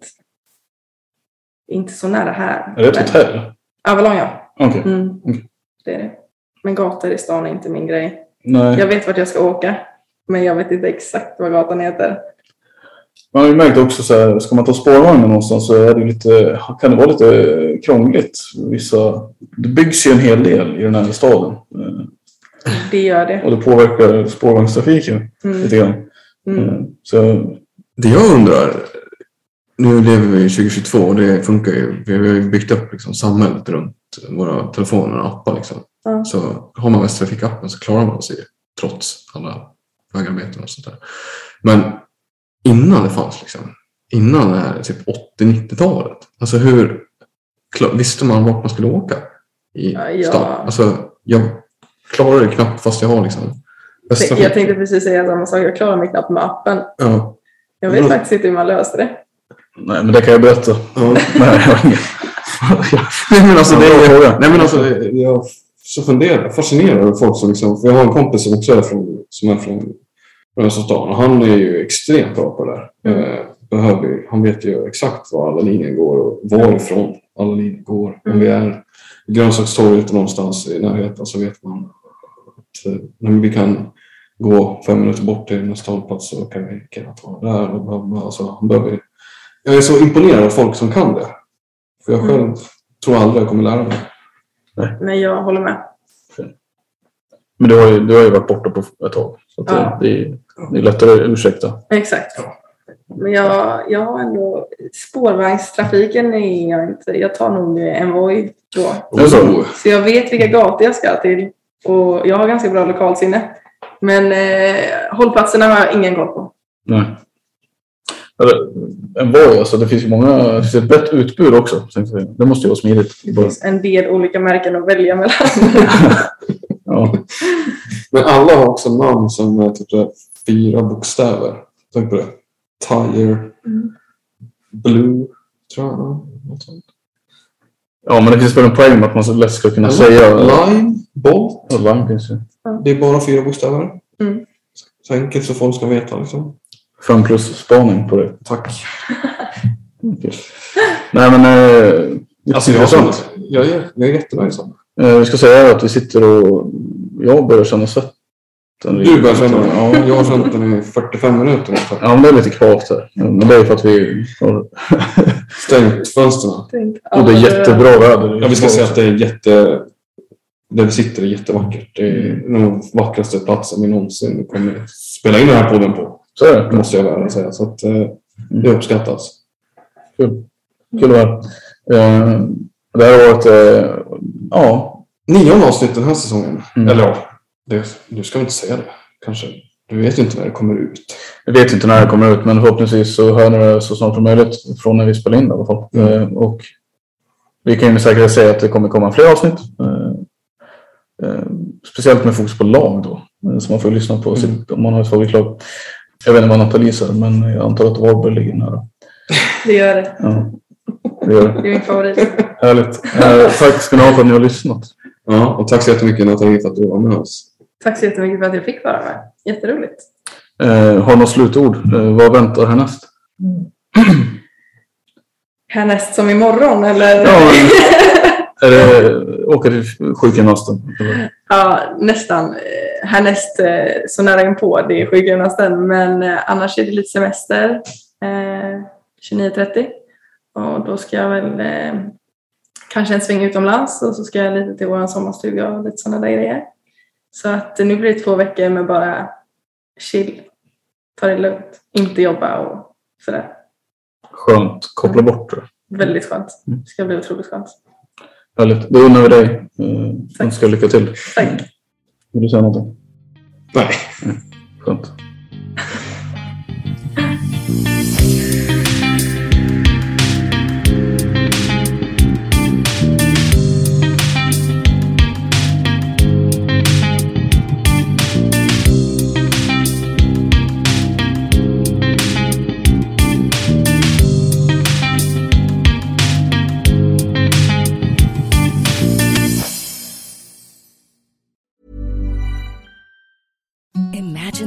inte så nära här. Är det ett Men- hotell? Avalon ja. Okej. Mm. Okej. Det är det. Men gator i stan är inte min grej. Nej. Jag vet vart jag ska åka. Men jag vet inte exakt vad gatan heter. Man har ju märkt också så här, ska man ta spårvagnen någonstans så är det lite, kan det vara lite krångligt. Vissa, det byggs ju en hel del i den här staden. Eh, Det gör det. Och det påverkar spårvagnstrafiken Mm. lite grann. Mm. Eh, Så Det jag undrar, nu lever vi i 2022 och det funkar ju. Vi har ju byggt upp liksom samhället runt våra telefoner och appar. Liksom. Ja. Så har man Västtrafikappen så klarar man sig trots alla vägarbeten och sånt där. Men innan det fanns, liksom, innan det här typ 80-90-talet, alltså hur visste man vart man skulle åka i Ja, ja. stan? Alltså, jag klarar det knappt fast jag har liksom Västtrafik. Jag tänkte precis säga samma sak. Jag klarar mig knappt med appen. Ja. Jag vet Mm. faktiskt inte hur man löste det. nej, men det kan jag berätta. Ja. [LAUGHS] [LAUGHS] Nej, men alltså, det Ja, bra är, fråga. nej, men alltså det- jag så funderar, fascinerad över folk som liksom, för jag har en kompis som också är från, som är från Rönnstadsstaden och han är ju extremt bra på det där. Eh, behöver, han vet ju exakt var alla linjer går och varifrån alla linjer går. Om vi är i Grönsakstorget någonstans i närheten så vet man att eh, när vi kan gå fem minuter bort till nästa hållplats så kan vi kunna ta det där. Och alltså, han behöver, jag är så imponerad av folk som kan det. För jag själv tror aldrig jag kommer lära mig. Nej, jag håller med. Men du har, ju, du har ju varit borta på ett tag. Så att Ja. det, det, är, det är lättare att ursäkta. Exakt. Men jag, jag har ändå... Spårvagnstrafiken är jag inte... Jag tar nog en Voi då. Det så? Så jag vet vilka gator jag ska till. Och jag har ganska bra lokalsinne. Men eh, hållplatserna har jag ingen koll på. Nej. Eller, en Voi, alltså det finns ju många, det finns ett brett utbud också. Det måste ju vara smidigt. Det finns en del olika märken att välja mellan. [LAUGHS] Ja. Men alla har också namn som är typ så fyra bokstäver. Tänk på det. Tire. Blue. Tror jag. Något sånt. ja, men det finns väl en poäng med att man så lätt ska kunna säga... Line. Bolt. Ja, Lime finns ju. Det är bara fyra bokstäver. Mm. Så enkelt så folk ska veta liksom. Fem plus spaning på det. Tack. [LAUGHS] Okej. Nej men... Eh, Alltså jag, jag, är, jag är jättenöjd. Eh, vi ska säga att vi sitter och... Jag börjar känna svetten. Du börjar känna det? Ja, Jag har känt den i 45 minuter ungefär. Ja, men det är lite kvavt här. Men det är för att vi har... [LAUGHS] Stängt fönstren. Och det är jättebra väder. Ja, vi ska säga att det är jätte... Där vi sitter är jättevackert. Det är den vackraste platsen vi någonsin kommer spela in den här podden på. Så är Det måste jag väl säga. Så att, eh, det uppskattas. Kul. Kul att höra. Eh, Det här har varit... Ja, Nionde avsnitt den här säsongen. Mm. Eller ja, det, du ska inte säga det. Kanske. Du vet ju inte när det kommer ut. jag vet inte när det kommer ut men förhoppningsvis så hör ni det så snart som möjligt från när vi spelar in det i alla fall. Mm. Eh, Och vi kan ju med säkerhet säga att det kommer komma fler avsnitt. Eh, eh, Speciellt med fokus på lag då. eh, Som man får lyssna på sitt, om man har ett favoritlag. Jag vet inte vad Nathalie säger men jag antar att Varberg ligger nära. Det gör det. Ja, det är min favorit. Härligt. Eh, tack ska ni ha för att ni har lyssnat. Ja, och tack så jättemycket Nathalie för att du var med oss. Tack så jättemycket för att jag fick vara med. Jätteroligt. Eh, har något slutord? Eh, vad väntar härnäst? [CLEARS THROAT] Härnäst som imorgon eller? Ja, är det åka till sjukgymnasten? Ja, nästan. Eh, Härnäst eh, så nära inpå, det är sjukgymnasten. Men eh, annars är det lite semester. Eh, 29.30. Och då ska jag väl eh, kanske en sväng utomlands och så ska jag lite till vår sommarstuga och lite sådana där grejer. Så att nu blir det två veckor med bara chill. Ta det lugnt. Inte jobba och sådär. Skönt. Koppla bort det. Väldigt skönt. Det ska bli otroligt skönt. Härligt. Då unnar vi dig. Eh, Tack. önskar lycka till. Tack. Vill du säga någonting? Nej. Skönt.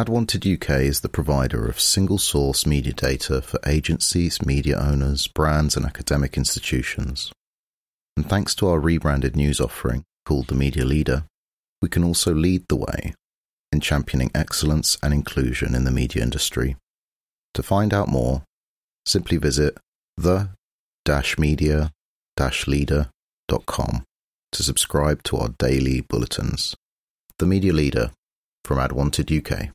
AdWanted UK is the provider of single source media data for agencies, media owners, brands, and academic institutions. And thanks to our rebranded news offering called The Media Leader, we can also lead the way in championing excellence and inclusion in the media industry. To find out more, simply visit the media leader.com to subscribe to our daily bulletins. The Media Leader from AdWanted UK.